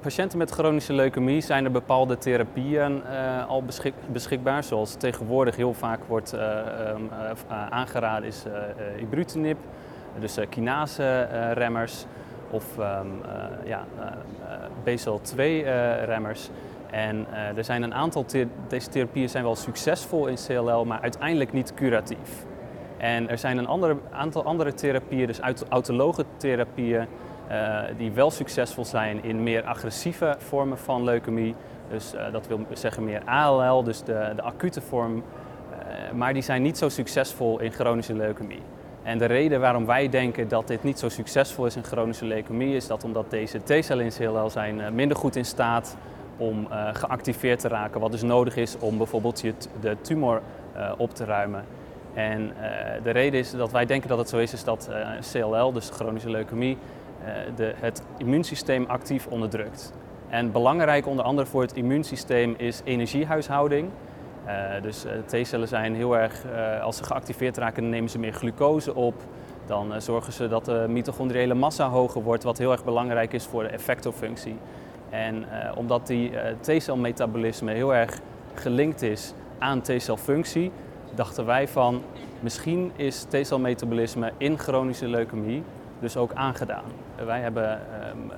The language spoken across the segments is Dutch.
patiënten met chronische leukemie zijn er bepaalde therapieën al beschikbaar. Zoals tegenwoordig heel vaak wordt ehm, aangeraden is ibrutinib, dus kinase-remmers of um, ja, BCL2-remmers. En uh, er zijn een aantal, deze therapieën zijn wel succesvol in CLL, maar uiteindelijk niet curatief. En er zijn een aantal andere therapieën, dus autologe therapieën, uh, die wel succesvol zijn in meer agressieve vormen van leukemie. Dus uh, dat wil zeggen meer ALL, dus de, de acute vorm. maar die zijn niet zo succesvol in chronische leukemie. En de reden waarom wij denken dat dit niet zo succesvol is in chronische leukemie is dat omdat deze T-cellen in CLL zijn minder goed in staat om geactiveerd te raken, wat dus nodig is om bijvoorbeeld de tumor op te ruimen. En de reden is dat wij denken dat het zo is, is dat CLL, dus chronische leukemie, de, het immuunsysteem actief onderdrukt. En belangrijk onder andere voor het immuunsysteem is energiehuishouding. dus T-cellen zijn heel erg, als ze geactiveerd raken, nemen ze meer glucose op. Dan zorgen ze dat de mitochondriële massa hoger wordt, wat heel erg belangrijk is voor de effectorfunctie. En omdat die T-celmetabolisme heel erg gelinkt is aan T-celfunctie, dachten wij van misschien is T-celmetabolisme in chronische leukemie dus ook aangedaan. Wij hebben um,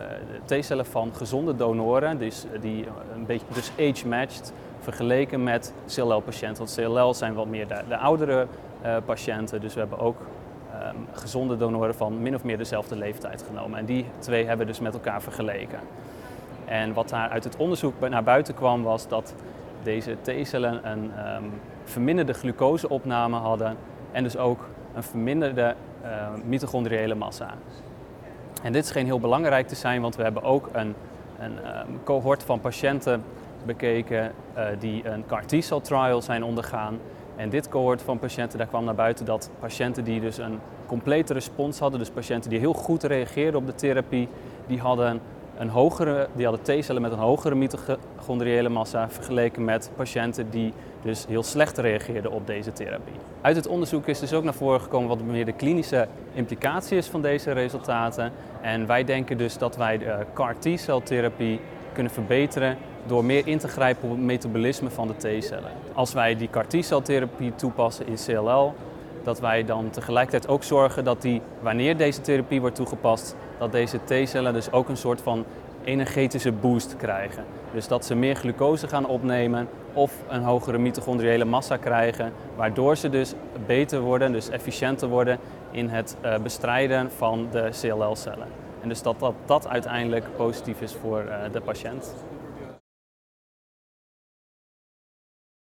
T-cellen van gezonde donoren, dus, die een beetje dus age-matched, vergeleken met CLL-patiënten. Want CLL zijn wat meer de, de oudere patiënten, dus we hebben ook um, gezonde donoren van min of meer dezelfde leeftijd genomen. En die twee hebben dus met elkaar vergeleken. En wat daar uit het onderzoek naar buiten kwam was dat deze T-cellen een um, verminderde glucoseopname hadden en dus ook een verminderde uh, mitochondriële massa. En dit scheen heel belangrijk te zijn, want we hebben ook een, een um, cohort van patiënten bekeken uh, die een CAR T-cell trial zijn ondergaan. En dit cohort van patiënten, daar kwam naar buiten dat patiënten die dus een complete respons hadden, dus patiënten die heel goed reageerden op de therapie, die hadden een hogere, die hadden T-cellen met een hogere mitochondriële massa vergeleken met patiënten die dus heel slecht reageerden op deze therapie. Uit het onderzoek is dus ook naar voren gekomen wat meer de klinische implicatie is van deze resultaten. En wij denken dus dat wij de CAR T-celtherapie kunnen verbeteren door meer in te grijpen op het metabolisme van de T-cellen. Als wij die CAR T-celtherapie toepassen in CLL, dat wij dan tegelijkertijd ook zorgen dat die, wanneer deze therapie wordt toegepast, dat deze T-cellen dus ook een soort van energetische boost krijgen. Dus dat ze meer glucose gaan opnemen of een hogere mitochondriële massa krijgen, waardoor ze dus beter worden, dus efficiënter worden in het uh, bestrijden van de CLL-cellen. En dus dat, dat dat uiteindelijk positief is voor uh, de patiënt.